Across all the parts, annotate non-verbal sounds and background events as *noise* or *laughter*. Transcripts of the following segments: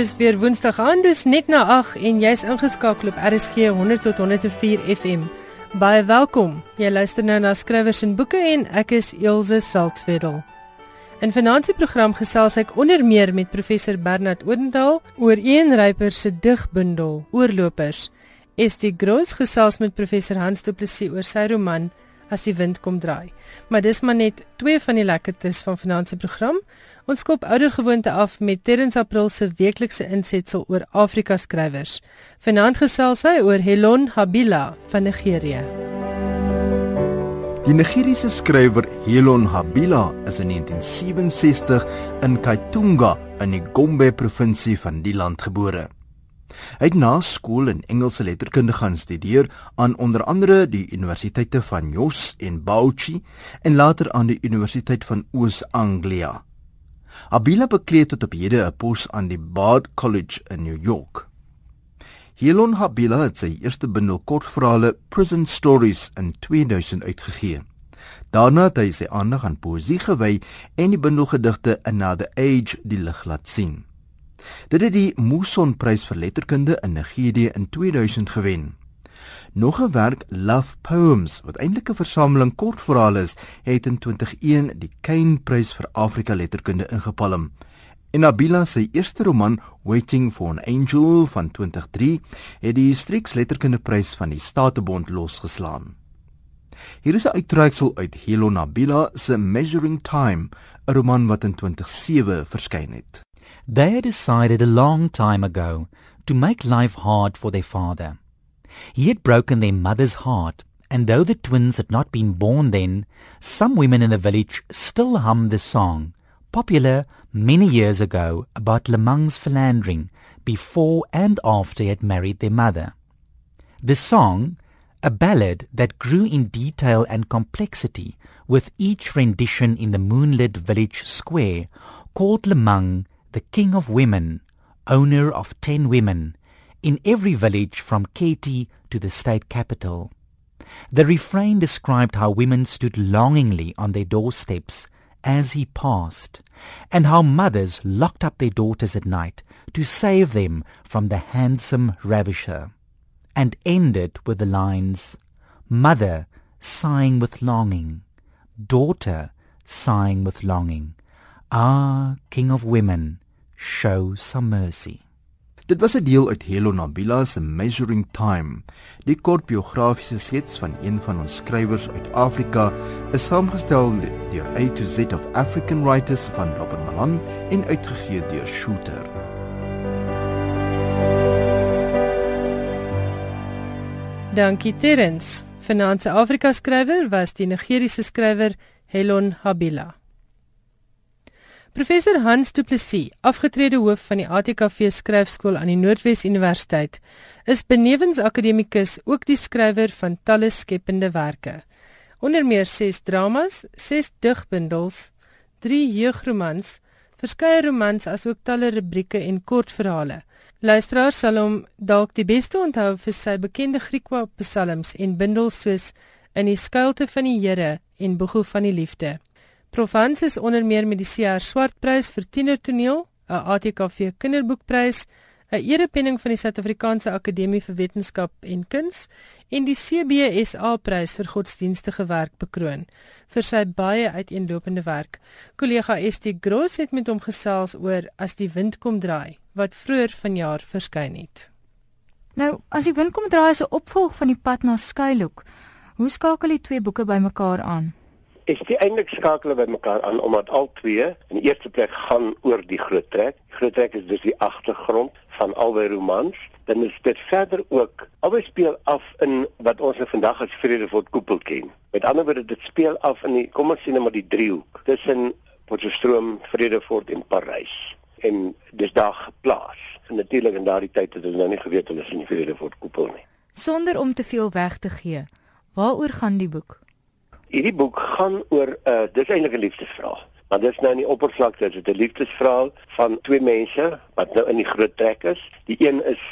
Dis weer Woensdag aan, dis net na 8 en jy's ingeskakel op RSG 100 tot 104 FM. Baie welkom. Jy luister nou na skrywers en boeke en ek is Elsje Saltzwedel. In vanaand se program gesels ek onder meer met professor Bernard Odendaal oor een ryper se digbundel Oorlopers. Estie Gross gesels met professor Hans Du Plessis oor sy roman as die wind kom draai. Maar dis maar net twee van die lekkertes van se program. Ons skop ouer gewoonte af met Terrens April se weeklikse insetsel oor Afrika skrywers. Vanaand gesels hy oor Helon Habila van Nigerië. Die Nigeriese skrywer Helon Habila is in 1967 in Kaitunga in die Gombe provinsie van die land gebore. Hy het na skool in Engelse letterkunde gaan studeer aan onder andere die universiteite van Jos en Bauchi en later aan die Universiteit van Oos-Anglia. Abila bekleed tot op hede 'n pos aan die Bard College in New York. Helon Habila het sy eerste bundel kortverhale Prison Stories in 2000 uitgegee. Daarna het hy sy aandag aan poësie gewy en die bundel gedigte Another Age die lig laat sien. Dit het die Muson Prys vir letterkunde in Nigerië in 2000 gewen. Nog 'n werk, Love Poems, wat eintlik 'n versameling kortverhale is, het in 2001 die Kane Prys vir Afrika letterkunde ingepalm. En Nabila se eerste roman, Waiting for an Angel van 2003, het die Strix Letterkunde Prys van die Statebond losgeslaan. Hier is 'n uittreksel uit Helo Nabila se Measuring Time, 'n roman wat in 2007 verskyn het. They had decided a long time ago to make life hard for their father. He had broken their mother's heart, and though the twins had not been born then, some women in the village still hummed the song, popular many years ago, about Lemang's philandering before and after he had married their mother. The song, a ballad that grew in detail and complexity with each rendition in the moonlit village square, called Lemang the king of women, owner of ten women, in every village from Keti to the state capital. The refrain described how women stood longingly on their doorsteps as he passed, and how mothers locked up their daughters at night to save them from the handsome ravisher, and ended with the lines, Mother sighing with longing, daughter sighing with longing, Ah, King of Women, show some mercy. Dit was 'n deel uit Helo Nabila se Measuring Time. Die kort biografiese skets van een van ons skrywers uit Afrika is saamgestel deur A to Z of African Writers van Robert Malan en uitgegee deur Shooter. Dankie Terrens. Finansie Afrika skrywer was die Nigeriese skrywer Helon Habila. Professor Hans Du Plessis, afgetrede hoof van die ATKV skryfskool aan die Noordwes Universiteit, is benewens akademikus ook die skrywer van talle skepende werke. Onder meer 6 dramas, 6 digbundels, 3 jeugromans, verskeie romans asook talle rubrieke en kortverhale. Luisteraars sal hom dalk die beste onthou vir sy bekende Griekse psalms en bundels soos In die skuilte van die Here en Boeg van die Liefde. Provence is onder meer met die CR Swartprys vir tienertoneel, 'n ATKV kinderboekprys, 'n erepenning van die Suid-Afrikaanse Akademie vir Wetenskap en Kuns en die CBSA prys vir godsdienstige werk bekroon vir sy baie uiteenlopende werk. Kollega ST Gross het met hom gesels oor As die wind kom draai wat vroeër vanjaar verskyn het. Nou, As die wind kom draai is 'n opvolg van die pad na skuilhoek. Hoe skakel die twee boeke bymekaar aan? Is die eintlik skakel by mekaar aan omdat al twee in die eerste plek gaan oor die groot trek. Die groot trek is dus die agtergrond van albei romans. Dan is dit verder ook albei speel af in wat ons nou vandag as Vredefort koepel ken. Met ander woorde dit speel af in die kom ons sê net maar die driehoek tussen Potchefstroom, Vredefort en Parys. En dis daar geplaas. En natuurlik in daardie tyd het ons nou nie geweet hulle is in die Vredefort koepel nie. Sonder om te veel weg te gee. Waaroor gaan die boek? Hierdie boek gaan oor 'n uh, dis eintlik 'n liefdesverhaal. Maar dis nou nie oppervlakte, dit is 'n liefdesverhaal van twee mense wat nou in die groot trek is. Die een is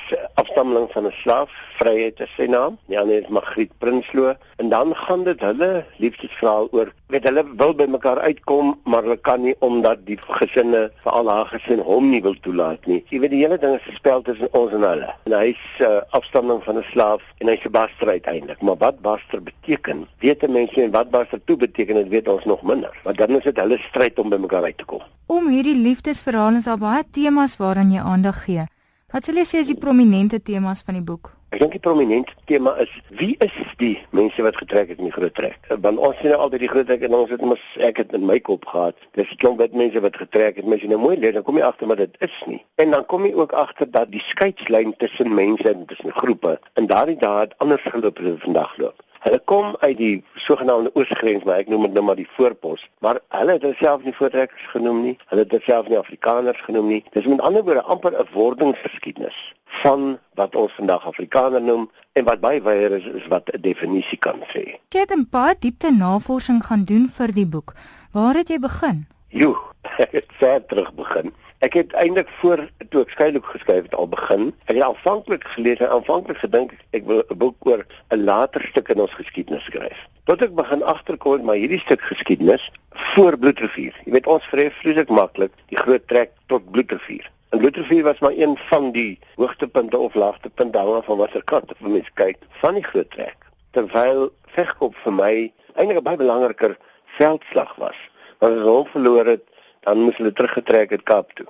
afstammeling van 'n slaaf, Vryheid is sy naam. Die ander is Magriet Prinsloo en dan gaan dit hulle liefdesverhaal oor weet hulle wil by mekaar uitkom, maar hulle kan nie omdat die gesinne vir al haar gesin hom nie wil toelaat nie. Jy weet die hele ding is gespel tussen ons en hulle. En hy's uh, afstammeling van 'n slaaf en hy's 'n baster uiteindelik. Maar wat baster beteken? Weet mense en wat baster toe beteken, dit weet ons nog minder. Maar dan is dit hulle stryd om by mekaar uit te kom. Om hierdie liefdesverhaal is daar baie temas waaraan jy aandag gee. Wat sal jy sê is die prominente temas van die boek? Ek dink die prominente tema is wie is die mense wat getrek het in die groot trek? Want ons sien nou altyd die groot trek en ons het mos ek het in my kop gehad. Dis 'n klomp wit mense wat getrek het. Mense nou mooi leer, dan kom jy agter maar dit is nie. En dan kom jy ook agter dat die skeidslyn tussen mense en tussen groepe in daardie dae het anders geloop as vandag loop. Hulle kom uit die sogenaamde oosgrens, maar ek noem dit nou maar die voorpos. Maar hulle het hulself nie voortrekkers genoem nie. Hulle het hulself nie Afrikaners genoem nie. Dis met ander woorde amper 'n wordingsgeskiedenis van wat ons vandag Afrikaner noem en wat baie wyer is, is wat 'n definisie kan sê. Jy het 'n baie diepte navorsing gaan doen vir die boek. Waar het jy begin? Jo, *laughs* ek het ver terug begin. Ek het eintlik voor toe ek skielik geskryf het al begin. Ek het aanvanklik gelees en aanvanklik gedink ek wil 'n boek oor 'n later stuk in ons geskiedenis skryf. Tot ek begin agterkom maar hierdie stuk geskiedenis voor Bloedrivier. Jy weet ons vrei vreeslik maklik die groot trek tot Bloedrivier. En Bloedrivier was maar een van die hoogtepunte of laagtepunte hang van watter kant of mens kyk van die groot trek. Terwyl vegkop vir my eintlik 'n baie belangriker veldslag was. Want as ons hom verloor het dan moes hulle teruggetrek het Kaap toe.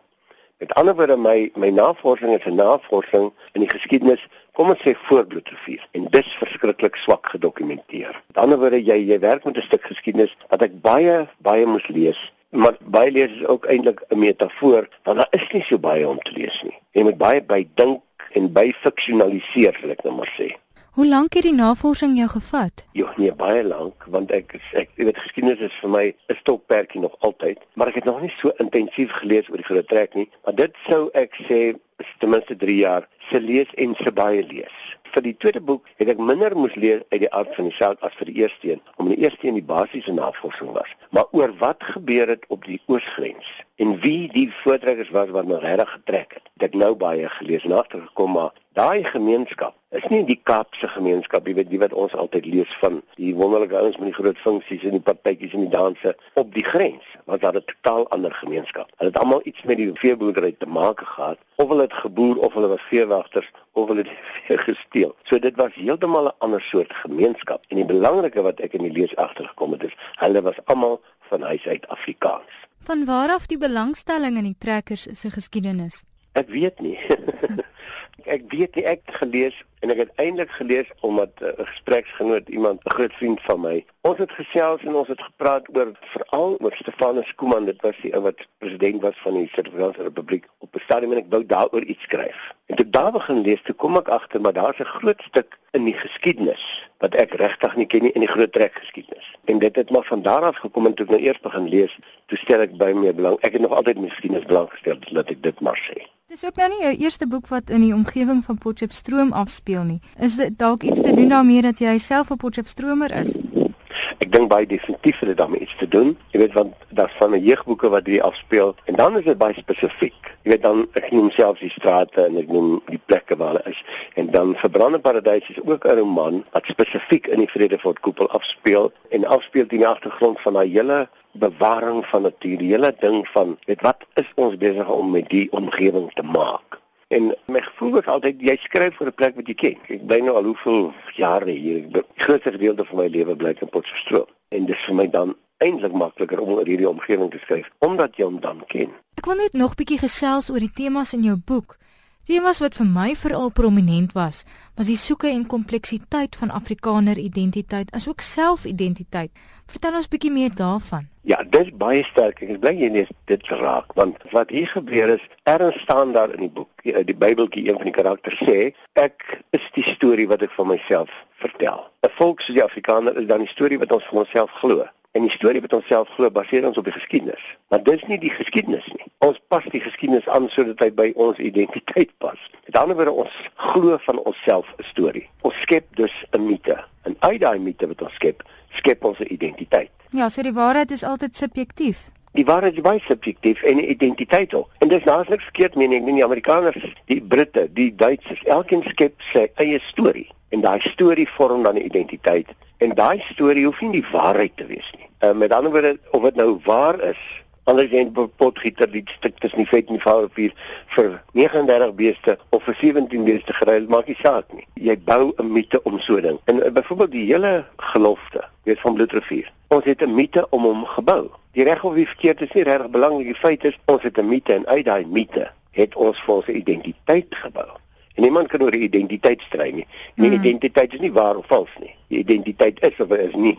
Met ander woorde my my navorsing is 'n navorsing in die geskiedenis, kom ons sê voor Bloedrivier en dis verskriklik swak gedokumenteer. Met ander woorde jy jy werk met 'n stuk geskiedenis wat ek baie baie moes lees. Maar baie lees is ook eintlik 'n metafoor want daar is nie so baie om te lees nie. Jy moet baie by dink en by fiksionaliseer, wil ek nou maar sê. Hoe lank het die navorsing jou gevat? Jo, nee, baie lank, want ek ek weet geskiedenis is vir my 'n stokperdjie nog altyd, maar ek het nog nie so intensief gelees oor die groot trek nie, maar dit sou ek sê is ten minste 3 jaar se lees en se baie lees. Vir die tweede boek het ek minder moes lees uit die aard van die saak as vir die eerste een, omdat die eerste een die basiese navorsing was. Maar oor wat gebeur het op die oosgrens en wie die voortrekkers was wat my regtig getrek het, ek nou baie gelees en agtergekom maar daai gemeenskap is nie die Kaapse gemeenskap, jy weet, die wat ons altyd lees van die wonderlike ouens met die groot funksies en die partytjies en die danse op die grens, want dit 'n totaal ander gemeenskap. Hulle het almal iets met die veeboerdery te maak gehad, of hulle het geboer of hulle was veewagters of hulle het *laughs* vee gesteel. So dit was heeltemal 'n ander soort gemeenskap. En die belangrike wat ek in die lees agtergekom het is, hulle was almal van huis uit Afrikaans. Van waar af die belangstelling in die trekkers se geskiedenis? Ek weet nie. *laughs* ek weet nie ek het gelees en ek het eintlik gelees omdat eh, 'n uh, gespreksgenoot iemand 'n groot vriend van my ons het gesels en ons het gepraat oor veral oor Stefanus Kuman dit was die ou wat president was van die Suid-Afrikaanse Republiek op 'n stadium en ek wou daaroor iets skryf. En toe daar begin lees toe kom ek agter maar daar's 'n groot stuk in die geskiedenis wat ek regtig nie ken nie in die groot trek geskiedenis en dit het maar van daar af gekom en toe ek nou eers begin lees toe stel ek baie meer belang ek het nog altyd my geskiedenis belang gestel dat ek dit maar sê Dis ook nou nie jou eerste boek wat in die omgewing van Potchefstroom afspeel nie. Is dit dalk iets te doen daarmee dat jy self 'n Potchefstromer is? Ek dink baie definitief dit daarmee iets te doen. Jy weet want daar's van 'n jeugboeke wat hier afspeel en dan is dit baie spesifiek. Jy weet dan ek noem selfs die strate en ek noem die plekke waar hulle is en dan Verbrande Paradys is ook 'n roman wat spesifiek in die Vredefort koepel afspeel en afspeel teen die agtergrond van daai hele bewaring van natuur, die hele ding van weet wat is ons besig om met die omgewing te maak. En my gevoel is altyd jy skryf vir 'n plek wat jy ken. Ek bly nou al hoeveel jare hier. Grootste gedeelte van my lewe bly in Potchefstroom en dit is vir my dan eintlik makliker om oor hierdie omgewing te skryf omdat jy hom dan ken. Ek wil net nog bietjie gesels oor die temas in jou boek. Temas wat vir my veral prominent was, was die soeke en kompleksiteit van Afrikaner identiteit asook selfidentiteit. Vertel ons bietjie meer daarvan. Ja, dit is baie sterk. Ek is bly jy net dit raak want wat hier gebeur is, erns staan daar in die boek, die, die Bybeltjie een van die karakters sê, ek is die storie wat ek van myself vertel. 'n Volk soos die Afrikaner is dan die storie wat ons van onsself glo en die storie wat ons self glo baseer ons op die geskiedenis. Maar dis nie die geskiedenis nie. Ons pas die geskiedenis aan sodat hy by ons identiteit pas. Met ander woorde, ons glo van onsself 'n storie. Ons skep dus 'n mite. En uit daai mite wat ons skep, skep ons 'n identiteit. Ja, so die waarheid is altyd subjektief. Die waarheid is baie subjektief en 'n identiteit ook. En dis naas niks verkeerd mee nie. Ek meen die Amerikaners, die Britte, die Duitsers, elkeen skep sy eie storie en daai storie vorm dan 'n identiteit. En daai storie hoef nie die waarheid te wees nie. Uh, met ander woorde, of dit nou waar is Anders jy 'n potgieter die stuk tussen die vet en die vaalrivier vir 39 beeste of vir 17 beeste geruil, maak nie saak nie. Jy bou 'n mite om so ding. En uh, byvoorbeeld die hele gelofte, weet van Bloedrivier. Ons het 'n mite om hom gebou. Die reg of die verkeerd is nie regtig belangrik. Die feit is ons het 'n mite en uit daai mite het ons vir ons identiteit gebou. En niemand kan oor die identiteit stry nie. Die hmm. identiteit is nie waar of vals nie. Die identiteit is of is nie.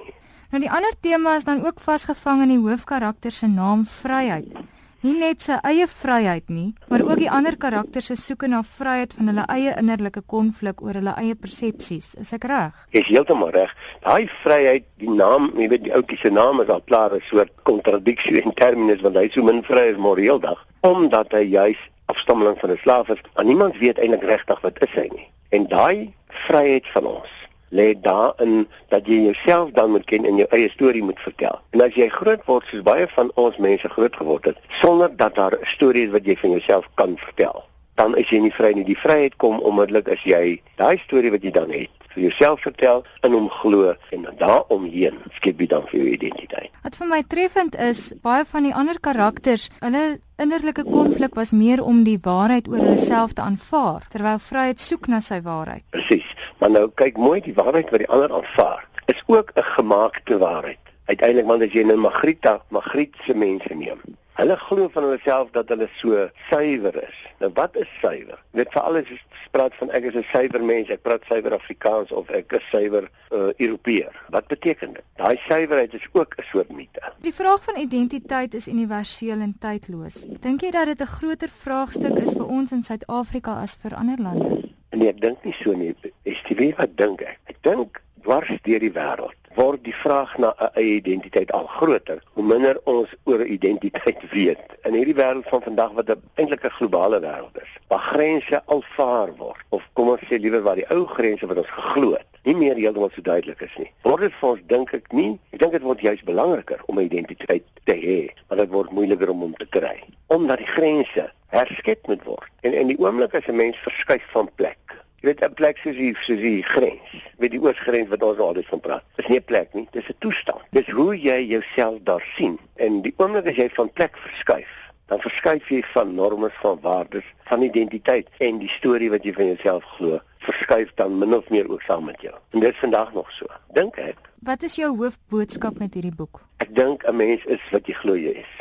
Nou die ander tema is dan ook vasgevang in die hoofkarakter se naam Vryheid. Nie net sy eie vryheid nie, maar ook die ander karakters se soeke na vryheid van hulle eie innerlike konflik oor hulle eie persepsies. Is ek reg? Jy is heeltemal reg. Daai vryheid, die naam, jy weet die ouetjie se naam is al klaar 'n soort kontradiksie in terme van hy so min vry is moreel dag, omdat hy juis afstammeling van 'n slaaf is. En niemand weet eintlik regtig wat is hy nie. En daai vryheid van ons lê daarin dat jy jouself dan moet ken en jou eie storie moet vertel. En as jy groot word soos baie van ons mense groot geword het, sonder dat daar 'n storie is wat jy van jouself kan vertel, dan is jy nie vry nie. Die vryheid kom onmiddellik as jy daai storie wat jy dan het vir jouself vertel en hom glo en daaromheen skep jy dan vir jou identiteit. Wat vir my treffend is, baie van die ander karakters, hulle innerlike konflik was meer om die waarheid oor hulle self te aanvaar terwyl vryheid soek na sy waarheid. Presies. Maar nou kyk mooi die waarheid wat die ander aanvaar is ook 'n gemaakte waarheid. Uiteindelik want as jy nou Magrita, Magrietse mense neem, Hulle glo van hulle self dat hulle so suiwer is. Nou wat is suiwer? Net vir alles is spraak van ek is 'n suiwer mens, ek praat suiwer Afrikaans of ek is suiwer uh, Europeër. Wat beteken dit? Daai suiwerheid is ook 'n soort mite. Die vraag van identiteit is universeel en tydloos. Dink jy dat dit 'n groter vraagstuk is vir ons in Suid-Afrika as vir ander lande? Nee, ek dink nie so nie. Is dit wat dink ek? Ek dink dwars deur die wêreld word die vraag na 'n eie identiteit al groter hoe minder ons oor identiteit weet. In hierdie wêreld van vandag wat eintlik 'n globale wêreld is waar grense alvaar word of kom ons sê liewer waar die ou grense wat ons geglo het nie meer heeltemal so duidelik is nie word dit vir ons dink ek nie ek dink dit word juist belangriker om 'n identiteit te hê maar dit word moeiliker om hom te kry omdat die grense herskep moet word. En in die oomblik as 'n mens verskuif van plek Jy weet 'n plek soos hier, soos die grens, weet die oosgrens wat ons altyd van praat. Dis nie 'n plek nie, dis 'n toestand. Dis hoe jy jouself daar sien. En die oomblik as jy van plek verskuif, dan verskuif jy van normes, van waardes, van identiteit en die storie wat jy van jouself glo, verskuif dan min of meer ook saam met jou. En dit is vandag nog so. Dink ek. Wat is jou hoofboodskap met hierdie boek? Ek dink 'n mens is wat jy glo jy is.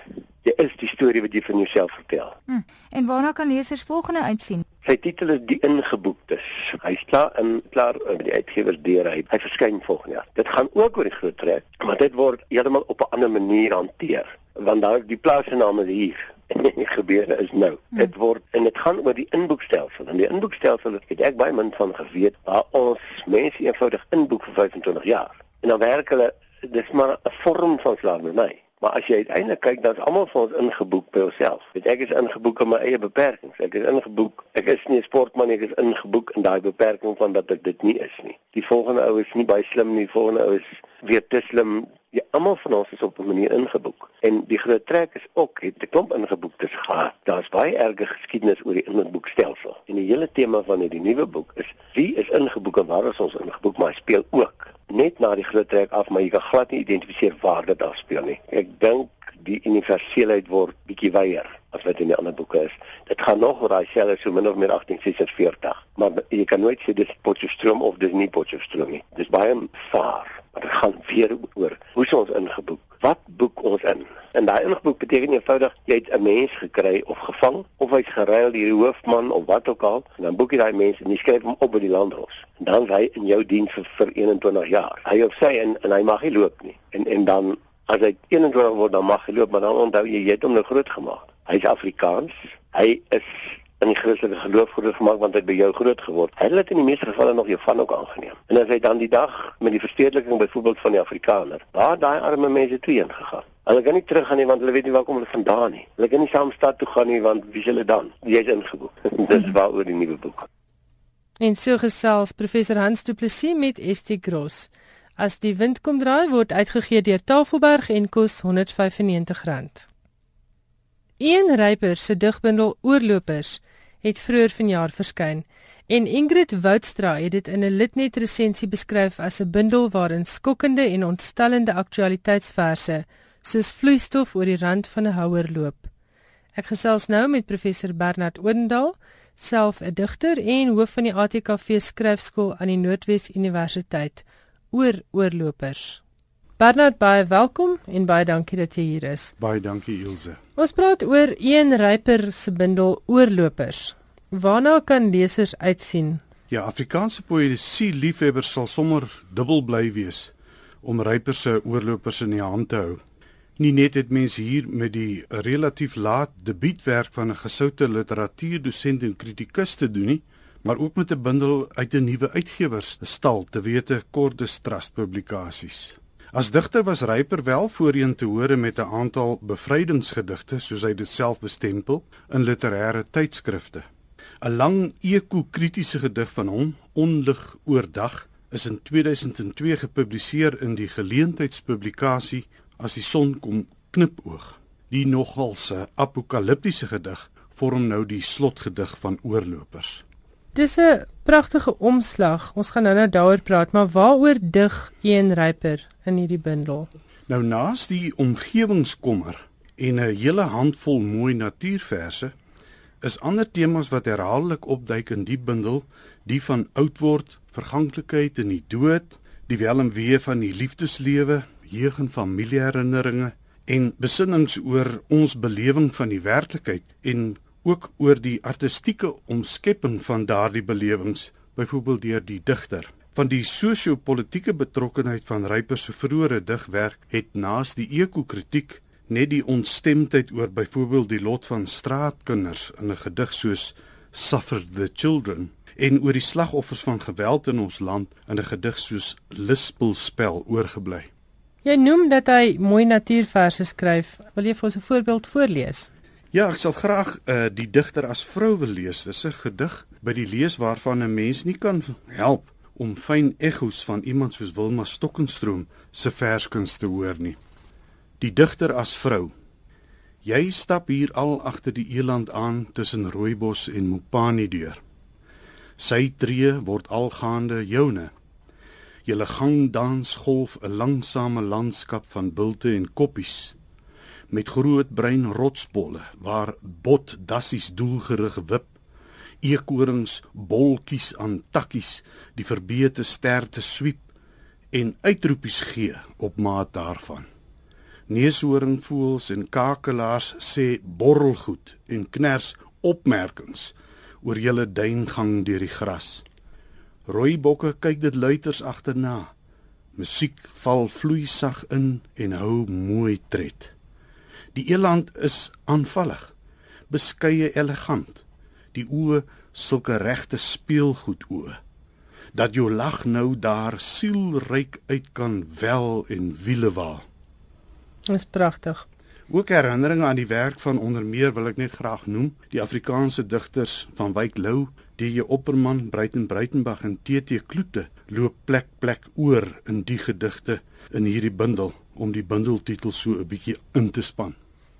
Jy is die storie wat jy van jouself vertel. Hm. En waarna kan lesers volgende uitsien? Sy titel is Die Ingeboektes. Hy's klaar in klaar by die uitgewers deur hy. Hy verskyn volgende jaar. Dit gaan ook oor die groot trek, maar dit word heeltemal op 'n ander manier hanteer, want daar die plase name is hier gebeure is nou. Hm. Dit word en dit gaan oor die inboekstelsel. En die inboekstelsel het ek baie min van geweet waar ons mense eenvoudig inboek vir 25 jaar. En dan werk hulle dis maar 'n vorm van slawerny. Maar as jy uiteindelik kyk, dan's almal vir ons ingeboek by onsself. Weet ek is ingeboek in my eie beperkings. Ek is ingeboek. Ek is nie 'n sportman ek is ingeboek in daai beperking van dat ek dit nie is nie. Die volgende ou is nie baie slim nie, die volgende ou is weer te slim. Ja, almal van ons is op 'n manier ingeboek. En die groot trek is ook het 'n klomp ingeboektes gehad. Daar's baie erge geskiedenis oor die ingeboekstelsel. En die hele tema van hierdie nuwe boek is wie is ingeboek en waar is ons ingeboek, maar speel ook net na die groot trek af, maar jy kan glad nie identifiseer waar dit afspeel nie. Ek dink die universeelheid word bietjie weier as wat in die ander boeke is. Dit gaan nog oor daai selle so min of meer 1846, maar jy kan nooit sê dis Potchefstroom of dis nie Potchefstroom nie. Dis baie vaar, gaan weer oor hoe ons ingeboek. Wat boek ons in? En daai ingeboek beteken eenvoudig jy het 'n mens gekry of gevang of hy's geruil deur die hoofman of wat ook al, en dan boek jy daai mens en jy skryf hom op by die landros. En dan hy in jou diens vir, vir 21 jaar. Hy of sy en, en hy mag nie loop nie. En en dan as hy 21 word dan mag hy loop, maar dan onthou jy jy het hom nou groot gemaak. Hy's Afrikaans. Hy is in die Christelike geloof groot gemaak want hy by jou groot geword. Hy het in die meeste gevalle nog jou van ook aangeneem. En as hy dan die dag met die verstedeliking byvoorbeeld van die Afrikaner, waar daai arme mense toe heen gegaan. Hulle kan nie teruggaan nie want hulle weet nie waar kom hulle vandaan nie. Hulle kan nie saam stad toe gaan nie want wie hulle dan? Jy's ingeboek. *laughs* Dis waaroor die nuwe boek. En so gesels professor Hans Du Plessis met ST Gross. As die wind kom draai word uitgegee deur Tafelberg en kos R195. Een Ryper se digbundel Oorlopers het vroeër vanjaar verskyn en Ingrid Woudstra het dit in 'n litnet resensie beskryf as 'n bundel waarin skokkende en ontstellende aktualiteitsverse soos vloeistof oor die rand van 'n houer loop. Ek gesels nou met professor Bernard Odendaal, self 'n digter en hoof van die ATKV skryfskool aan die Noordwes Universiteit oor oorlopers. Bernard, baie welkom en baie dankie dat jy hier is. Baie dankie Ilse. Ons praat oor een ryper se bundel Oorlopers. Waarna kan lesers uitsien? Ja, Afrikaanse poësie liefhebbers sal sommer dubbel bly wees om ryper se oorlopers in die hand te hou. Nie net het mense hier met die relatief laat debuutwerk van 'n gesoute literatuurdosent en kritikus te doen nie, maar ook met 'n bundel uit 'n nuwe uitgewersstal, te wete Cordus Trust Publikasies. As digter was Ryper wel voorheen te hore met 'n aantal bevrydingsgedigte, soos hy dit self bestempel, in literêre tydskrifte. 'n Lang eko-kritiese gedig van hom, Onlig oordag, is in 2002 gepubliseer in die geleentheidspublikasie As die son kom knipoog. Die nogalse apokaliptiese gedig vorm nou die slotgedig van Oorlopers. Dis 'n pragtige omslag. Ons gaan nou nou daaroor praat, maar waaroor dig een ryper in hierdie bundel? Nou naas die omgewingskommer en 'n hele handvol mooi natuurverse is ander temas wat herhaaldelik opduik in die bundel, die van oud word, verganklikheid en die dood, die wel en wee van die liefdeslewe, jeug en familieherinneringe en besinnings oor ons belewing van die werklikheid en ook oor die artistieke omskepping van daardie belewings, byvoorbeeld deur die digter. Van die sosio-politieke betrokkenheid van Ryper se vroeëre digwerk het naas die ekokritiek net die ontstemdheid oor byvoorbeeld die lot van straatkinders in 'n gedig soos Suffer the Children en oor die slagoffers van geweld in ons land in 'n gedig soos Lispelspel oorgebly. Jy noem dat hy mooi natuurverse skryf. Wil jy vir ons 'n voorbeeld voorlees? Ja, ek sal graag uh, die digter as vrou wil lees. Dis 'n gedig by die lees waarvan 'n mens nie kan help om fyn ekko's van iemand soos Wilma Stokkenstroom se verskuns te hoor nie. Die digter as vrou. Jy stap hier al agter die eland aan tussen rooibos en mopani deur. Sy tree word algaande joune. Julle gang dans golf 'n langsame landskap van bulte en koppies met groot bruin rotsbolle waar bot dassies doelgerig wip eekorings bolkies aan takkies die verbeete sterte swiep en uitroepies gee op maat daarvan. Neushoringvoëls en kakelaars sê borrelgoed en kners opmerkings oor julle duingang deur die gras. Rooibokke kyk dit luiters agterna. Musiek val vloeisag in en hou mooi tred Die eland is aanvallig, beskeie elegant. Die oë sulke regte speelgoed oë dat jou lag nou daar sielryk uit kan wel en wiele waal. Dis pragtig. Ook herinneringe aan die werk van onder meer wil ek net graag noem, die Afrikaanse digters van Wyk Lou, D.J. Opperman, Breiten Breitenberg en T.T. Kloete loop plek plek oor in die gedigte in hierdie bundel om die bundeltitel so 'n bietjie in te span.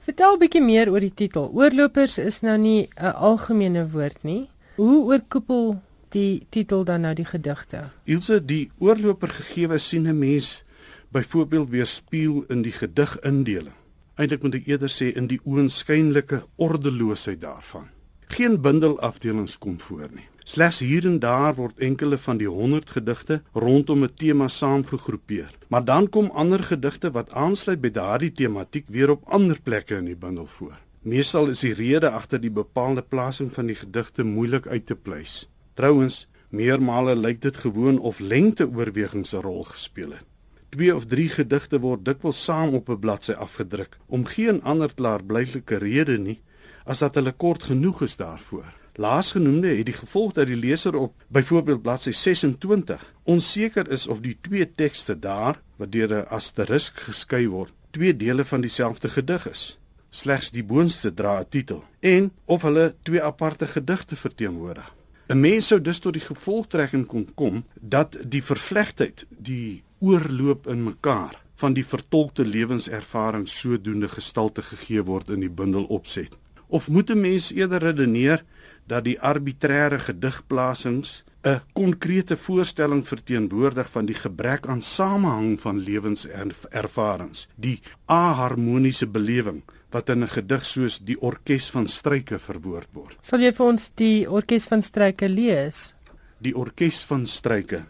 Vertel 'n bietjie meer oor die titel. Oorlopers is nou nie 'n algemene woord nie. Hoe oorkoepel die titel dan nou die gedigte? Ilse, die oorloper gegeewe sien 'n mens byvoorbeeld weerspieël in die gedigindeling. Eintlik moet ek eerder sê in die oënskynlike ordeloosheid daarvan. Geen bundelafdelings kom voor nie. Slegs hier en daar word enkele van die 100 gedigte rondom 'n tema saamgegroepeer. Maar dan kom ander gedigte wat aansluit by daardie tematiek weer op ander plekke in die bundel voor. Meestal is die rede agter die bepaalde plasing van die gedigte moeilik uit te pleis. Trouwens, meermale lyk dit gewoon of lengte oorwegings 'n rol gespeel het. Twee of drie gedigte word dikwels saam op 'n bladsy afgedruk om geen ander klaarblyklike rede nie as dat hulle kort genoeg is daarvoor. Laasgenoemde het die gevolg dat die leser op byvoorbeeld bladsy 26 onseker is of die twee tekste daar wat deur 'n asterisk geskei word, twee dele van dieselfde gedig is. Slegs die boonste dra 'n titel en of hulle twee aparte gedigte verteenwoordig. 'n Mens sou dus tot die gevolgtrekking kon kom dat die vervlegtheid, die oorloop in mekaar van die vertolkte lewenservaring sodoende gestalte gegee word in die bundel opset? Of moet 'n mens eerder redeneer dat die arbitreëre gedigplasings 'n konkrete voorstelling verteenwoordig van die gebrek aan samehang van lewenservarings, die aharmoniese belewing wat in 'n gedig soos die orkes van struike verwoord word. Sal jy vir ons die orkes van struike lees? Die orkes van struike.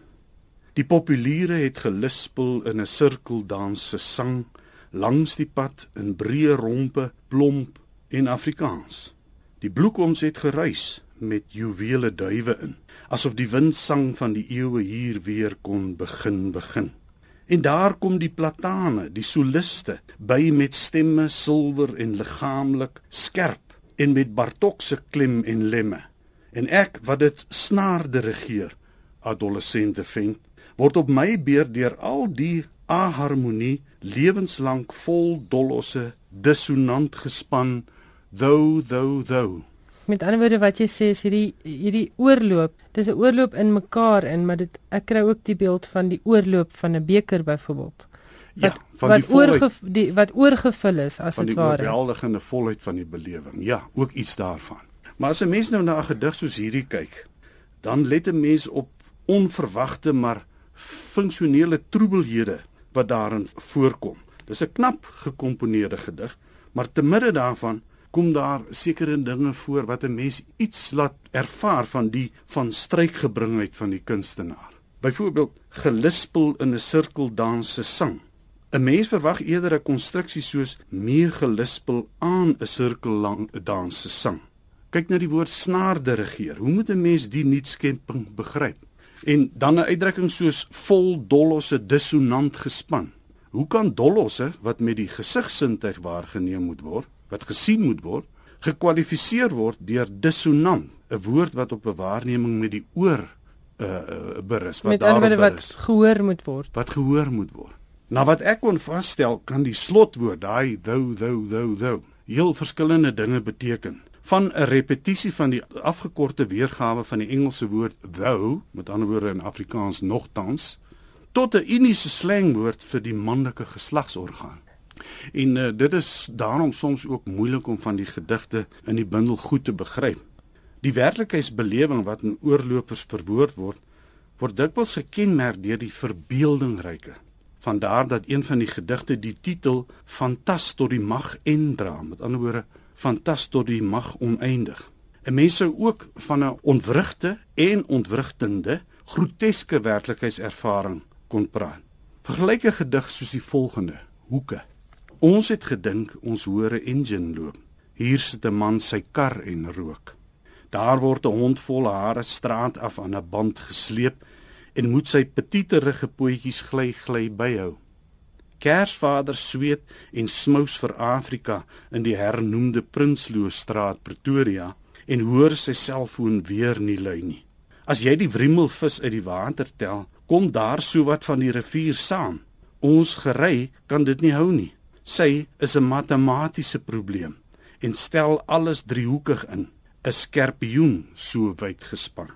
Die populiere het gelispel in 'n sirkeldans se sang langs die pad in breë rompe, plomp en Afrikaans. Die bloekoms het geruis met juwele duwe in asof die windsang van die eeue hier weer kon begin begin. En daar kom die platane, die soliste, by met stemme silwer en liggaamlik skerp en met Bartok se klim en lemme. En ek wat dit snaarde regeer, adolessente vent, word op my beer deur al die aharmonie lewenslank vol dolosse dissonant gespan, thou thou thou Met ander woorde wat jy sê is hierdie hierdie oorloop, dis 'n oorloop in mekaar in, maar dit ek kry ook die beeld van die oorloop van 'n beker byvoorbeeld. Ja, van wat die volheid, oorge, die wat oorgevul is as van dit die ware. oorweldigende volheid van die belewing. Ja, ook iets daarvan. Maar as 'n mens nou na 'n gedig soos hierdie kyk, dan let 'n mens op onverwagte maar funksionele troebelhede wat daarin voorkom. Dis 'n knap gekomponeerde gedig, maar te midde daarvan kom daar sekere dinge voor wat 'n mens iets laat ervaar van die van strykgebringheid van die kunstenaar. Byvoorbeeld gelispel in 'n sirkeldans se sang. 'n Mens verwag eerder 'n konstruksie soos meer gelispel aan 'n sirkellang dans se sang. Kyk na die woord snaarde regeer. Hoe moet 'n mens die nuutskepping begryp? En dan 'n uitdrukking soos vol dolosse dissonant gespan. Hoe kan dolosse wat met die gesigsintuig waargeneem moet word, wat gesien moet word, gekwalifiseer word deur dissonant, 'n woord wat op 'n waarneming met die oor uh, uh berus wat woorde daarop wat gehoor moet word. wat gehoor moet word. Na wat ek kon vasstel, kan die slotwoord, daai thou thou thou thou, heel verskillende dinge beteken. Van 'n repetisie van die afgekorte weergawe van die Engelse woord thou, met ander woorde in Afrikaans nogtans, tot 'n uniese slangwoord vir die manlike geslagsorgaan. En uh, dit is daarom soms ook moeilik om van die gedigte in die bundel goed te begryp. Die werklikheidsbelewing wat in oorlopers verwoord word, word dikwels gekenmerk deur die verbeeldingryke. Vandaar dat een van die gedigte die titel Fantas tot die mag en dra, met ander woorde Fantas tot die mag oneindig. 'n Mens sou ook van 'n ontwrigte en ontwrigtende groteske werklikheidservaring kon praat. Vergelyk 'n gedig soos die volgende: Hoeke. Ons het gedink ons hoor 'n engine loop. Hier sit 'n man sy kar en rook. Daar word 'n hond vol hare straat af aan 'n band gesleep en moet sy petiterige pootjies gly gly byhou. Kersvader sweet en smous vir Afrika in die hernoemde Prinsloo straat Pretoria en hoor sy selfoon weer nie lui nie. As jy die wrimelvis uit die water tel, kom daar sowat van die rivier saam. Ons gery kan dit nie hou nie. Sy is 'n matematiese probleem en stel alles driehoekig in, 'n skerpioen so wyd gespan.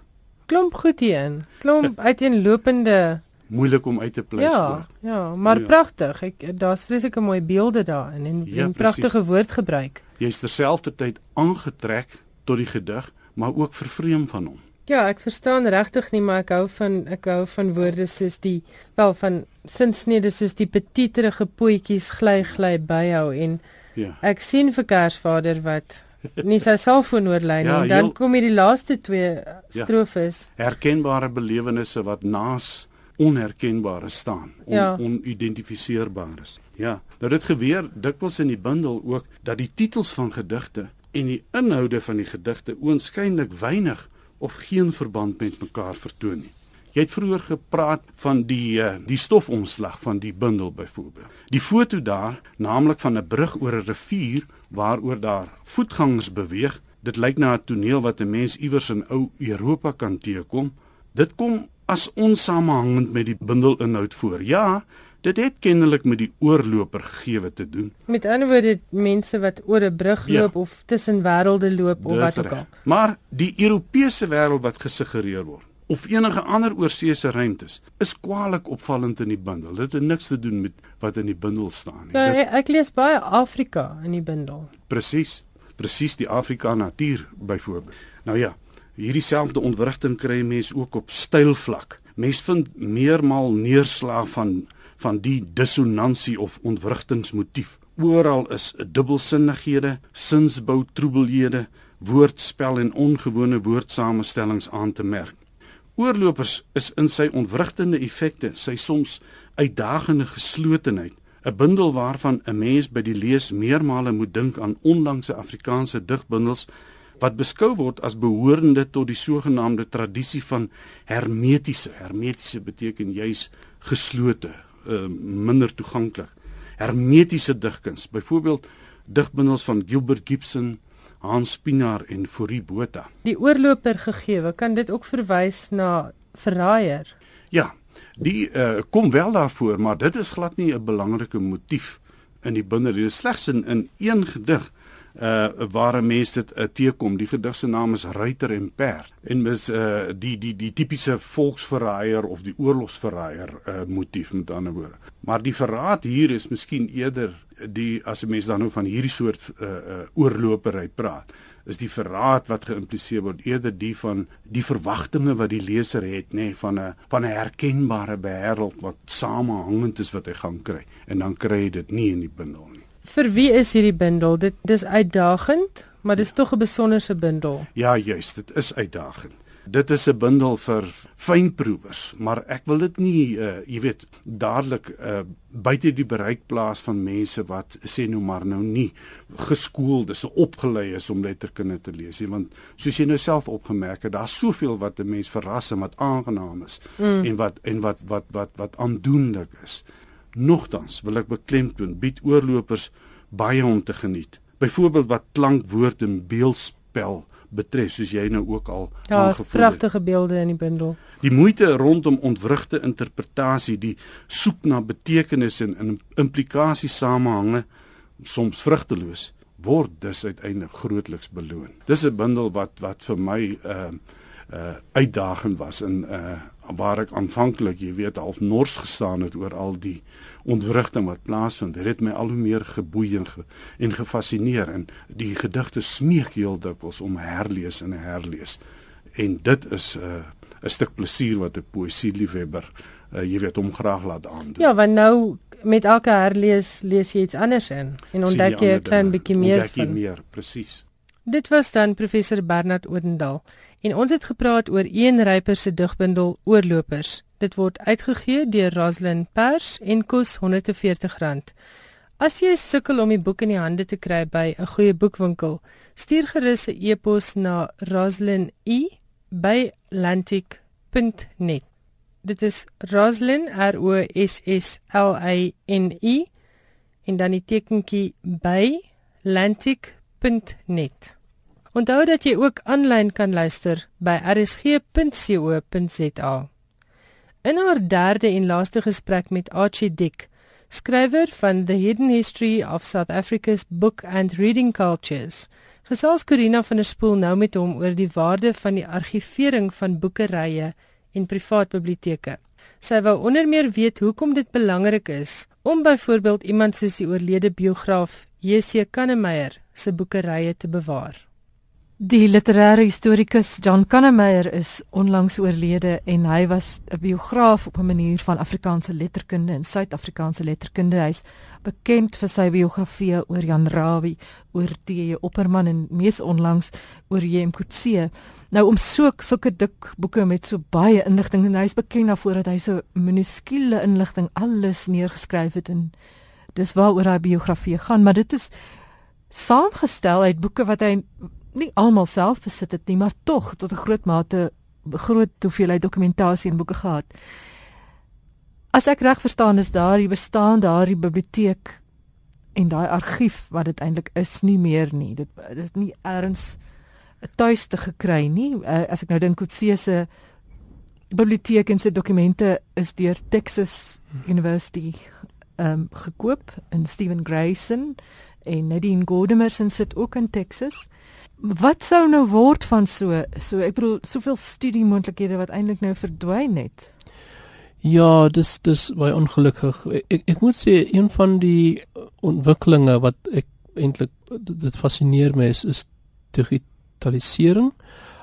Klomp goed hierin. Klomp *laughs* uiteenlopende Moeilik om uit te pleis. Ja, ja, maar Ja. pragtig. Ek daar's vreeslike mooi beelde daarin en, Ja, en pragtige woordgebruik. Jy's terselfdertyd aangetrek tot die gedig, maar ook vervreem van hom. Ja, ek verstaan regtig nie, maar ek hou van ek hou van woorde soos die wel van sinsnede soos die petiterige pootjies gly gly byhou en Ja. ek sien vir Kersvader wat nie sy selfoon oorlei nie. Ja, en dan heel- kom hier die laaste twee Ja. strofes. Herkenbare belewennisse wat naas onherkenbare staan, on, Ja. onidentifiseerbaar is. Ja, nou dit gebeur dikwels in die bundel ook dat die titels van gedigte en die inhoude van die gedigte oënskynlik weinig of geen verband met mekaar vertoon nie. Jy het vroeër gepraat van die uh, die stofomslag van die bundel byvoorbeeld. Die foto daar, naamlik van 'n brug oor 'n rivier waaroor daar voetgangers beweeg, dit lyk na 'n toneel wat 'n mens iewers in ou Europa kan teekom. Dit kom as onsamehangend met die bundelinhoud voor. Ja, dit het kennelik met die oorloper gegee te doen. Met ander woorde mense wat oor 'n brug Ja. loop of tussen wêrelde loop of Dis wat ook al. Maar die Europese wêreld wat gesuggereer word, of enige ander oorseese ruimtes is kwaliek opvallend in die bundel. Dit het niks te doen met wat in die bundel staan nie. Ja, ek lees baie Afrika in die bundel. Presies. Presies die Afrika natuur byvoorbeeld. Nou ja, hierdie selfde ontwrigting kry mense ook op stylvlak. Mens vind meermaal neerslag van van die dissonansie of ontwrigtingsmotief. Oral is dubbelsinnighede, sinsbou troebelhede, woordspel en ongewone woordsamestellings aan te merk. Oorlopers is in sy ontwrigtende effekte, sy soms uitdagende geslotenheid, 'n bundel waarvan 'n mens by die lees meermale moet dink aan onlangse Afrikaanse digbundels wat beskou word as behorende tot die sogenaamde tradisie van hermetiese. Hermetiese beteken juis geslote, uh, minder toeganklik. Hermetiese digkuns, byvoorbeeld digbundels van Gilbert Gibson, Hans Pinaar en Fourie Botha. Die oorloper gegeewe, kan dit ook verwys na verraaier? Ja, die uh, kom wel daarvoor, maar dit is glad nie 'n belangrike motief in die bundel. Dit is slegs in, in een gedig uh waar 'n mens dit uh, teekom. Die gedig se naam is Ruiter en Perd en mis uh die die die tipiese volksverraaier of die oorlogsverraaier uh motief met ander woorde. Maar die verraad hier is miskien eerder die as 'n mens dan nou van hierdie soort uh uh oorlopery praat is die verraad wat geïmpliseer word eerder die van die verwagtinge wat die leser het nê nee, van 'n van 'n herkenbare wêreld wat samehangend is wat hy gaan kry en dan kry hy dit nie in die bundel nie. Vir wie is hierdie bundel? Dit dis uitdagend, maar dis tog 'n besonderse bundel. Ja, juist, dit is uitdagend. Dit is 'n bundel vir fynproevers, maar ek wil dit nie uh jy weet dadelik uh buite die bereik plaas van mense wat sê nou maar nou nie geskoold is of opgelei is om letterkunde te lees nie, want soos jy nou self opgemerk het, daar's soveel wat 'n mens verras en wat aangenaam is mm. en wat en wat wat wat wat aandoenlik is. Nogtans wil ek beklemtoon bied oorlopers baie om te geniet. Byvoorbeeld wat klank, woord en beeldspel betref, soos jy nou ook al ja, aangevoer het. Ja, pragtige beelde in die bundel. Die moeite rondom ontwrigte interpretasie, die soek na betekenisse en, en implikasies samehange soms vrugteloos word dus uiteindelik grootliks beloon. Dis 'n bundel wat wat vir my 'n uh, uh, uitdaging was in uh, waar ek aanvanklik, jy weet, half nors gestaan het oor al die ontwrigting wat plaasvind. Dit het my al hoe meer geboei en, ge, en gefassineer en die gedigte smeek heel dikwels om herlees en herlees. En dit is 'n uh, 'n stuk plesier wat 'n poësieliefhebber uh, jy weet hom graag laat aandoen. Ja, want nou met elke herlees lees jy iets anders in en ontdek jy 'n klein bietjie meer ontdek jy van meer, presies. Dit was dan professor Bernard Odendaal en ons het gepraat oor een ryper se digbundel Oorlopers. Dit word uitgegee deur Roslyn Pers en kos R140. As jy sukkel om die boek in die hande te kry by 'n goeie boekwinkel, stuur gerus 'n e-pos na roslyn@lantic.net. Dit is Roslyn R O S S L Y N I en dan die tekentjie by lantic rsg.net. Onthou dat jy ook aanlyn kan luister by rsg.co.za. In haar derde en laaste gesprek met Archie Dick, skrywer van The Hidden History of South Africa's Book and Reading Cultures, gesels Corina van der Spool nou met hom oor die waarde van die argivering van boekerye en privaat biblioteke. Sy wou onder meer weet hoekom dit belangrik is om byvoorbeeld iemand soos die oorlede biograaf J.C. Kannemeyer se boekerye te bewaar. Die literêre historikus John Kannemeyer is onlangs oorlede en hy was 'n biograaf op 'n manier van Afrikaanse letterkunde en Suid-Afrikaanse letterkunde. Hy's bekend vir sy biografieë oor Jan Rabie, oor T.J. Opperman en mees onlangs oor J.M. Coetzee. Nou om so sulke dik boeke met so baie inligting en hy's bekend daarvoor dat hy so minuskule inligting alles neergeskryf het en dis waaroor hy biografie gaan, maar dit is saamgestel uit boeke wat hy nie almal self besit het nie, maar tog tot 'n groot mate groot hoeveelheid dokumentasie en boeke gehad. As ek reg verstaan is daar die bestaan daardie biblioteek en daai argief wat dit eintlik is nie meer nie. Dit dit is nie erns 'n tuiste gekry nie. Uh, as ek nou dink Kotse se biblioteek en sy dokumente is deur Texas University ehm um, gekoop in Steven Grayson en Nadine Gordimer sin sit ook in Texas. Wat sou nou word van so so ek bedoel soveel studie moontlikhede wat eintlik nou verdwyn het? Ja, dis dis baie ongelukkig. Ek ek moet sê een van die ontwikkelinge wat ek eintlik dit fascineer my is, is digitalisering.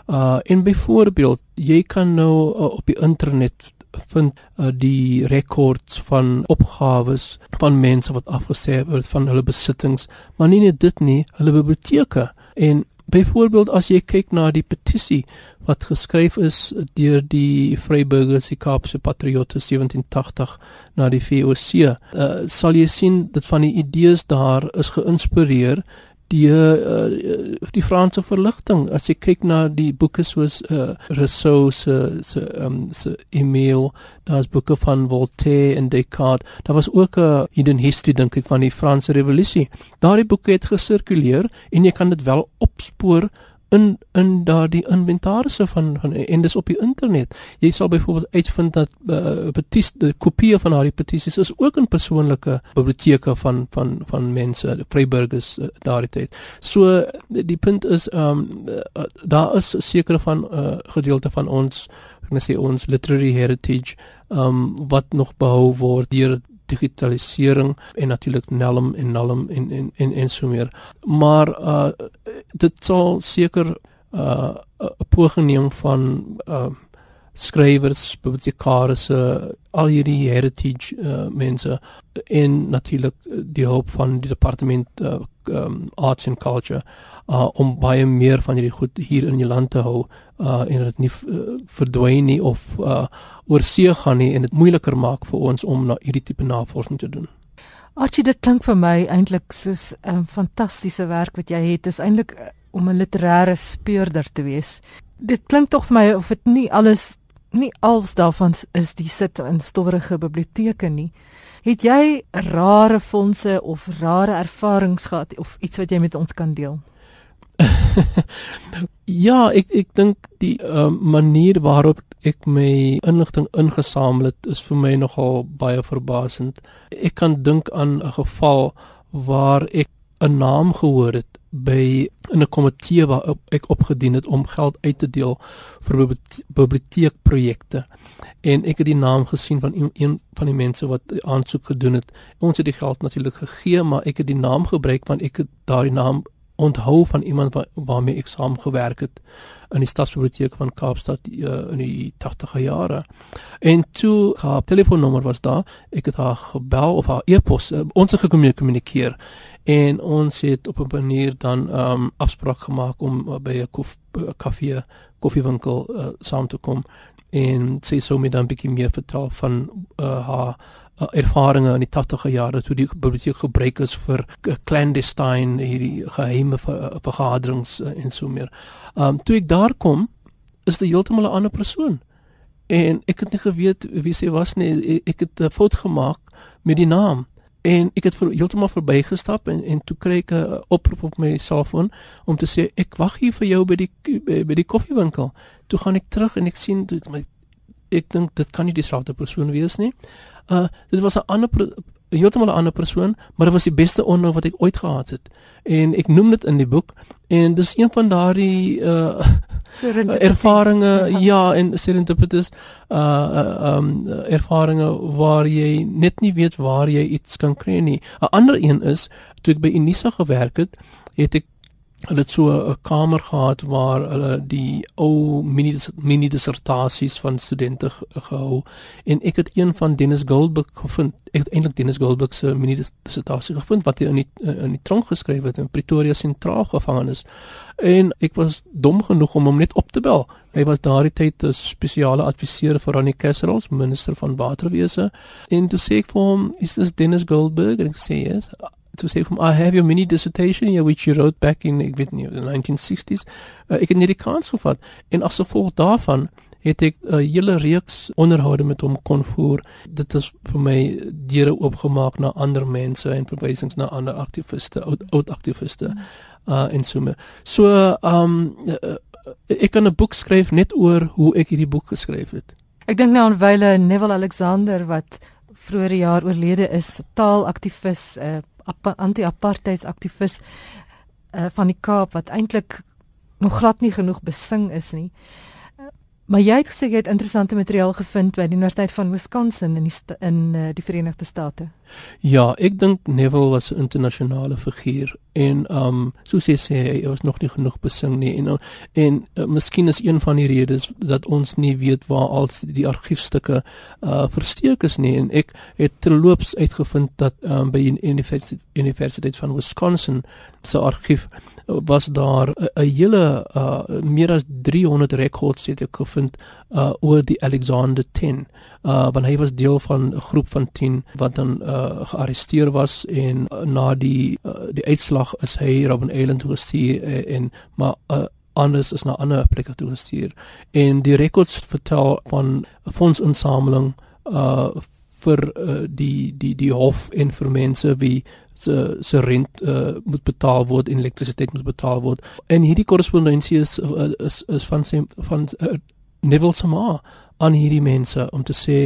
Uh en byvoorbeeld, jy kan nou uh, op die internet vind uh, die rekords van opgawes van mense wat afgesê word van hulle besittings, maar nie net dit nie, hulle biblioteke. En byvoorbeeld as jy kyk na die petisie wat geskryf is deur die Vryburgers, die Kaapse Patriotte 1780 na die VOC, uh, sal jy sien dat van die idees daar is geïnspireer die uh, die Franse verligting. As jy kyk na die boeke soos uh, Rousseau se se um, se Emile daar's boeke van Voltaire en Descartes. Daar was ook 'n hidden history dink ek van die Franse revolusie. Daardie boeke het gesirkuleer en jy kan dit wel opspoor in in daardie inventarisse van van en dis op die internet. Jy sal byvoorbeeld uitvind dat uh, petisie die kopieë van daardie petisies is ook in persoonlike biblioteke van van van mense, vryburgers uh, daardie tyd. So die punt is ehm um, uh, daar is 'n sekere van 'n uh, gedeelte van ons ek net sê ons literary heritage ehm um, wat nog behou word deur digitalisering en natuurlik Nelm en Nalm en en en en so meer. Maar uh dit sal seker uh 'n poging neem van uh skrywers, bibliotekariërs, al hierdie heritage uh, mense en natuurlik die hulp van die departement uh, um, arts and culture uh, om baie meer van hierdie goed hier in die land te hou uh, en dit nie uh, verdwyn nie of uh, oor see gaan nie en dit moeiliker maak vir ons om na hierdie tipe navorsing te doen. Archie, dit klink vir my eintlik soos 'n fantastiese werk wat jy het. Dit is eintlik uh, om 'n literêre speurder te wees. Dit klink tog vir my of dit nie alles nie als daarvan is die sit in stowwerige biblioteke nie. Het jy rare fondse of rare ervarings gehad of iets wat jy met ons kan deel? *laughs* ja, ek ek dink die uh, manier waarop ek my inligting ingesamel het is vir my nogal baie verbasend. Ek kan dink aan 'n geval waar ek 'n naam gehoor het by 'n komitee waar ek opgedien het om geld uit te deel vir biblioteekprojekte en ek het die naam gesien van een, van die mense wat aansoek gedoen het. Ons het die geld natuurlik gegee, maar ek het die naam gebruik want ek het daardie naam onthou van iemand wa waarmee ek saam gewerk het in die stadsbiblioteek van Kaapstad uh, in die 80e jare. En toe haar telefoonnommer was daar, ek het haar gebel of haar e-pos uh, ons het gekommunikeer en ons het op 'n manier dan um, afspraak gemaak om uh, by 'n kof, koffie koffiewinkel uh, saam te kom en sy sou my dan 'n bietjie meer vertel van uh, haar uh, ervarings in die 80e jare toe die biblioteek gebruik is vir clandestine hierdie geheime ver, vergaderings uh, en so meer. Um toe ek daar kom, is dit heeltemal 'n ander persoon. En ek het nie geweet wie sy was nie. Ek het 'n fout gemaak met die naam en ek het heeltemal verbygestap en en toe kry ek 'n oproep op my selfoon om te sê ek wag hier vir jou by die by, by die koffiewinkel. Toe gaan ek terug en ek sien dit my ek dink dit kan nie dieselfde persoon wees nie. Uh dit was 'n ander heeltemal 'n ander persoon, maar dit was die beste onderhoud wat ek ooit gehad het. En ek noem dit in die boek en dis een van daardie uh ervarings ja en serendipitous uh, uh um ervarings waar jy net nie weet waar jy iets kan kry nie. 'n Ander een is toe ek by Unisa gewerk het, het ek hulle het so 'n kamer gehad waar hulle die ou mini mini dissertasies van studente gehou en ek het een van Dennis Goldberg gevind ek het eintlik Dennis Goldberg se mini dissertasie gevind wat hy in die in die tronk geskryf het in Pretoria sentraal gevangenis. En ek was dom genoeg om hom net op te bel. Hy was daardie tyd 'n spesiale adviseur vir Ronnie Kesserols minister van waterwese. En toe sê ek vir hom is this Dennis Goldberg en ek sê yes to say from I have your mini dissertation here which you wrote back in ek weet nie the 1960s uh, ek het net die kans gevat en as gevolg daarvan het ek 'n uh, hele reeks onderhoude met hom kon voer. Dit is vir my deure oopgemaak na ander mense en verwysings na ander aktiviste oud, oud aktiviste uh en so so um uh, ek kan 'n boek skryf net oor hoe ek hierdie boek geskryf het. Ek dink nou aan Wyle Neville Alexander wat vroeër jaar oorlede is taalaktivis 'n uh, anti-apartheidsaktivis uh, van die Kaap wat eintlik nog glad nie genoeg besing is nie. Maar jy het gesê jy het interessante materiaal gevind by die Universiteit van Wisconsin in die in uh, die Verenigde State. Ja, ek dink Neville was 'n internasionale figuur en um soos jy sê hy was nog nie genoeg besing nie en en uh, miskien is een van die redes dat ons nie weet waar al die argiefstukke uh versteek is nie en ek het terloops uitgevind dat um by die Universiteit Universiteit van Wisconsin se argief was daar 'n hele uh, meer as 300 rekords het ek gevind uh, oor die Alexander 10 uh, want hy was deel van 'n groep van 10 wat dan uh, gearresteer was en uh, na die uh, die uitslag is hy Robben Island toe gestuur uh, en maar uh, anders is na ander plekke toe gestuur. En die rekords vertel van fondsinsameling uh vir uh, die die die hof en vir mense wie se se rent uh, moet betaal word en elektrisiteit moet betaal word. En hierdie korrespondensie is, uh, is is van van, van uh, Neville Sama aan hierdie mense om te sê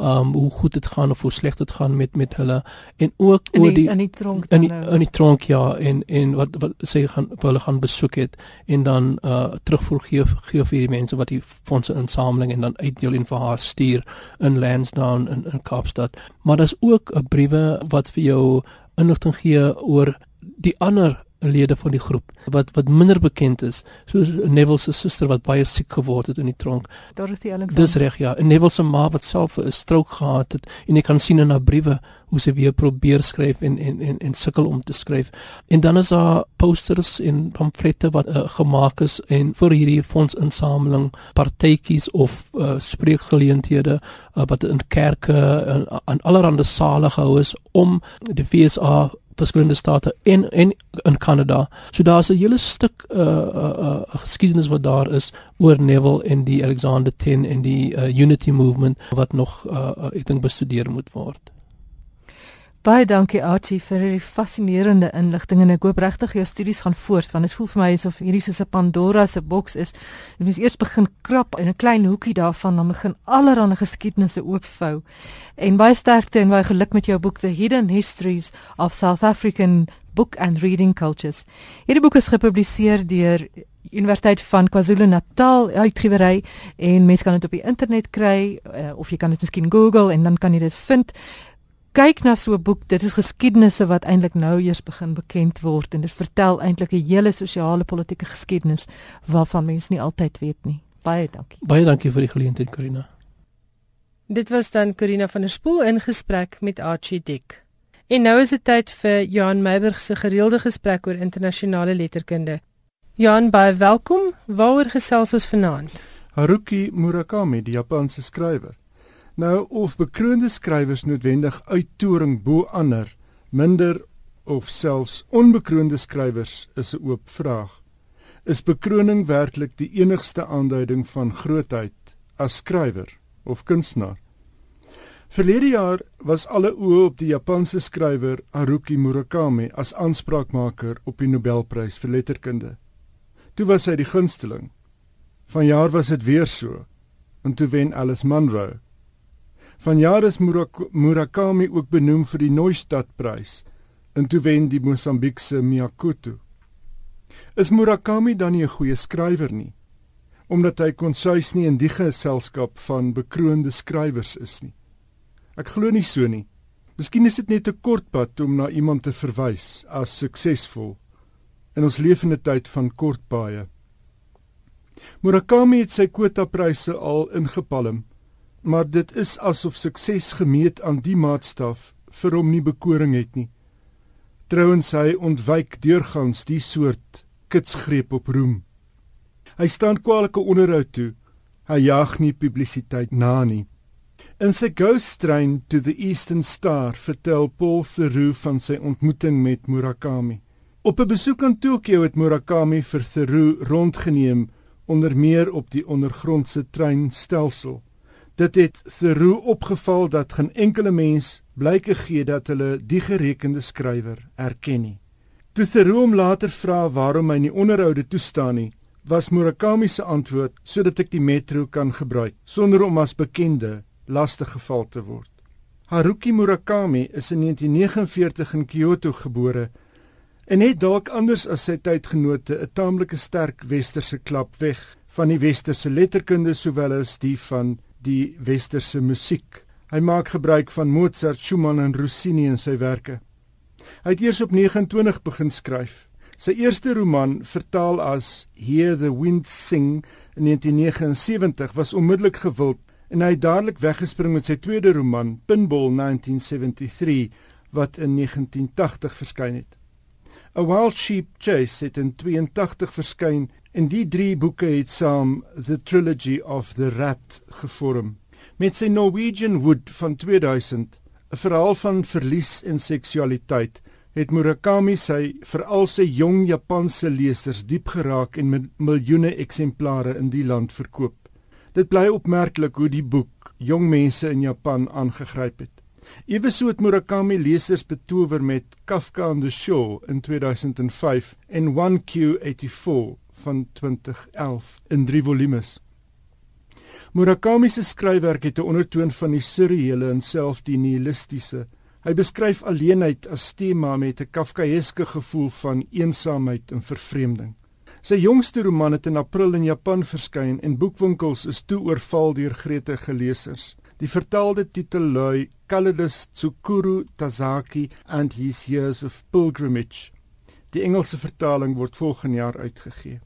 um hoe goed dit gaan of hoe sleg dit gaan met met hulle. En ook oor die in die tronk in die, in die tronk ja en en wat wat sê gaan hulle gaan besoek het en dan uh terugvoer gee gee vir hierdie mense wat die fondse insameling en dan uitdeel en vir haar stuur in Lansdowne in in Kaapstad. Maar daar's ook 'n briewe wat vir jou inligting gee oor die ander lede van die groep wat wat minder bekend is soos Neville se suster wat baie siek geword het in die tronk. Dorothy Alexander. Dis reg ja. En Neville se ma wat self 'n strook gehad het en jy kan sien in haar briewe hoe sy weer probeer skryf en en en en sukkel om te skryf. En dan is daar posters en pamflette wat uh, gemaak is en vir hierdie fondsinsameling partytjies of uh, spreekgeleenthede uh, wat in kerke en aan allerlei sale gehou is om die FSA verskillende state en en in Kanada. So daar's 'n hele stuk uh uh, uh geskiedenis wat daar is oor Neville en die Alexander 10 en die uh, Unity movement wat nog uh, uh ek dink bestudeer moet word. Baie dankie Archie vir die fascinerende inligting en ek hoop regtig jou studies gaan voort want dit voel vir my asof hierdie soos 'n Pandora se boks is. Jy moet eers begin krap in 'n klein hoekie daarvan dan begin allerlei geskiedenisse oopvou. En baie sterkte en baie geluk met jou boek The Hidden Histories of South African Book and Reading Cultures. Hierdie boek is gepubliseer deur Universiteit van KwaZulu-Natal uitgewery en mense kan dit op die internet kry uh, of jy kan dit miskien Google en dan kan jy dit vind kyk na so 'n boek, dit is geskiedenisse wat eintlik nou eers begin bekend word en dit vertel eintlik 'n hele sosiale politieke geskiedenis waarvan mense nie altyd weet nie. Baie dankie. Baie dankie vir die geleentheid, Corina. Dit was dan Corina van der Spool in gesprek met Archie Dick. En nou is dit tyd vir Johan Meiburg se gereelde gesprek oor internasionale letterkunde. Johan, baie welkom. Waaroor gesels ons vanaand? Haruki Murakami, die Japanse skrywer. Nou of bekroonde skrywers noodwendig uittoring bo ander, minder of selfs onbekroonde skrywers is 'n oop vraag. Is bekroning werklik die enigste aanduiding van grootheid as skrywer of kunstenaar? Verlede jaar was alle oë op die Japanse skrywer Haruki Murakami as aanspraakmaker op die Nobelprys vir letterkunde. Toe was hy die gunsteling. Vanjaar was dit weer so. En toe wen Alice Munro Vanjaar is Murakami ook benoem vir die Neustadt-prys en toe wen die Mosambiekse Miyakutu. Is Murakami dan nie 'n goeie skrywer nie? Omdat hy konsuis nie in die geselskap van bekroonde skrywers is nie. Ek glo nie so nie. Miskien is dit net 'n kort pad om na iemand te verwys as suksesvol in ons lewende tyd van kort paaie. Murakami het sy kwota-pryse al ingepalm maar dit is asof sukses gemeet aan die maatstaf vir hom nie bekoring het nie. Trouwens hy ontwyk deurgangs die soort kitsgreep op roem. Hy staan kwalike onderhoud toe. Hy jag nie publisiteit na nie. In sy Ghost Train to the Eastern Star vertel Paul Theroux van sy ontmoeting met Murakami. Op 'n besoek aan Tokio het Murakami vir Theroux rondgeneem onder meer op die ondergrondse treinstelsel. Dit het Theroux opgeval dat geen enkele mens blyke gee dat hulle die gerekende skrywer erken nie. Toe Theroux hom later vra waarom hy nie onderhoude toestaan nie, was Murakami se antwoord sodat ek die metro kan gebruik sonder om as bekende lastig geval te word. Haruki Murakami is in 1949 in Kyoto gebore En het dalk anders as sy tydgenote 'n taamlike sterk westerse klap weg van die westerse letterkunde sowel as die van die westerse musiek. Hy maak gebruik van Mozart, Schumann en Rossini in sy werke. Hy het eers op 29 begin skryf. Sy eerste roman, vertaal as Hear the Wind Sing in 1979, was onmiddellik gewild en hy het dadelik weggespring met sy tweede roman, Pinball 1973, wat in 1980 verskyn het. A Wild Sheep Chase het in 82 verskyn en die drie boeke het saam The Trilogy of the Rat gevorm. Met sy Norwegian Wood van 2000, 'n verhaal van verlies en seksualiteit, het Murakami sy veral sy jong Japanse lesers diep geraak en met miljoene eksemplare in die land verkoop. Dit bly opmerklik hoe die boek jong mense in Japan aangegryp het. Eweso het Murakami lesers betower met Kafka on the Shore in 2005 en 1Q84 van 2011 in 3 volumes. Murakami se skryfwerk het 'n ondertoon van die surreële en selfs die nihilistiese Hy beskryf alleenheid as tema met 'n kafkaeske gevoel van eensaamheid en vervreemding. Sy jongste roman het in April in Japan verskyn en boekwinkels is toe oorval deur gretige lesers. Die vertaalde titel lui Calidus Tsukuru Tazaki and His Years of Pilgrimage. Die Engelse vertaling word volgende jaar uitgegee.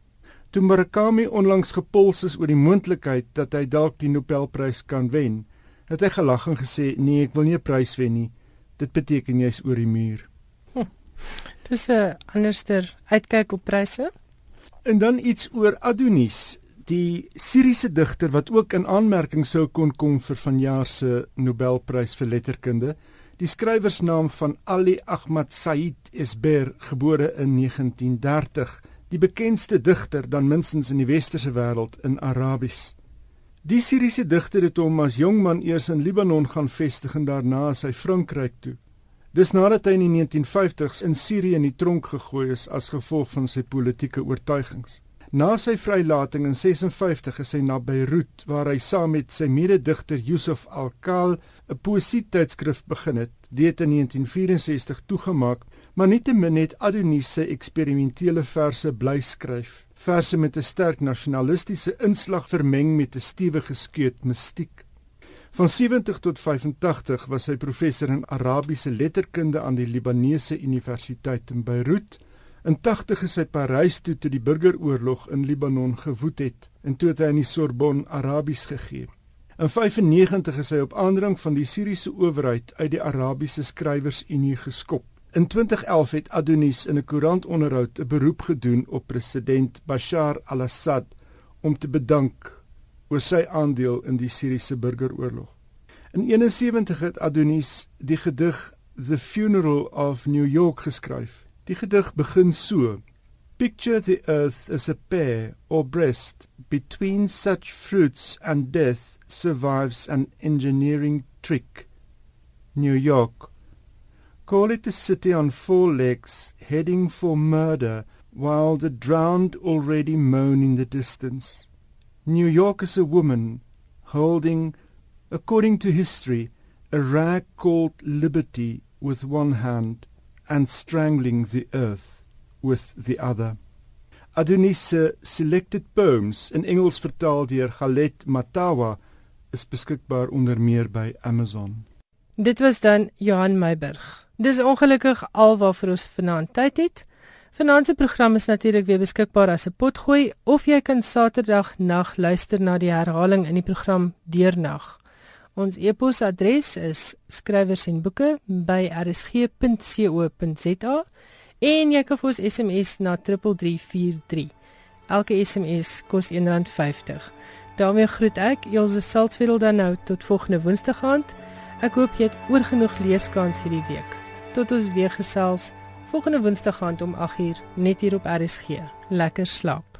Toe Murakami onlangs gepols is oor die moontlikheid dat hy dalk die Nobelprys kan wen, het hy gelag en gesê: "Nee, ek wil nie 'n prys wen nie." Dit beteken jy's oor die muur. Hm. Dis 'n anderster uitkyk op pryse. En dan iets oor Adonis, die Syriese digter wat ook in aanmerking sou kon kom vir vanjaar se Nobelprys vir letterkunde. Die skrywersnaam van Ali Ahmad Said Esber, gebore in 1930, die bekendste digter dan minstens in die westerse wêreld in Arabies. Die Syriese digter het hom as jong man eers in Libanon gaan vestig en daarna sy Frankryk toe. Dis nadat hy in die 1950s in Sirië in die tronk gegooi is as gevolg van sy politieke oortuigings. Na sy vrylating in 56 is hy na Beirut waar hy saam met sy mede-digter Yusuf Al-Kal 'n poesietydskrif begin het. Dit in 1964 toegemaak, maar nietemin het Adonis sy eksperimentele verse bly skryf. Verse met 'n sterk nasionalistiese inslag vermeng met 'n stewige skeut mistiek. Van 70 tot 85 was hy professor in Arabiese letterkunde aan die Libanese Universiteit in Beirut. In 80 is hy Parys toe toe die burgeroorlog in Libanon gewoed het en toe het hy aan die Sorbonne Arabies gegee. In 95 is hy op aandring van die Siriëse owerheid uit die Arabiese Skrywersunie geskop. In 2011 het Adonis in 'n koerantonderhoud 'n beroep gedoen op president Bashar al-Assad om te bedank oor sy aandeel in die Siriëse burgeroorlog. In 71 het Adonis die gedig The Funeral of New York geskryf. Die gedig begin so: Picture the earth as a pear or breast between such fruits and death survives an engineering trick. New York Call it a city on four legs heading for murder while the drowned already moan in the distance. New York is a woman holding, according to history, a rag called liberty with one hand and strangling the earth with the other. Adonis selected poems in Engels vertaal deur Galet Matawa is beskikbaar onder meer by Amazon. Dit was dan Johan Meiburg. Dis ongelukkig alwaar ons vanaand tyd het. Vanaand se program is natuurlik weer beskikbaar as 'n potgooi of jy kan Saterdag nag luister na die herhaling in die program deurnag. Ons e-posadres is skrywers en jy kan vir ons SMS na 3343. Elke SMS kos R1.50. daarmee groet ek Elsje Saltzveld dan nou tot volgende Woensdag aand. Ek hoop jy het oorgenoeg leeskans hierdie week. Tot ons weer gesels volgende Woensdag aand om 8uur net hier op RSG. Lekker slaap.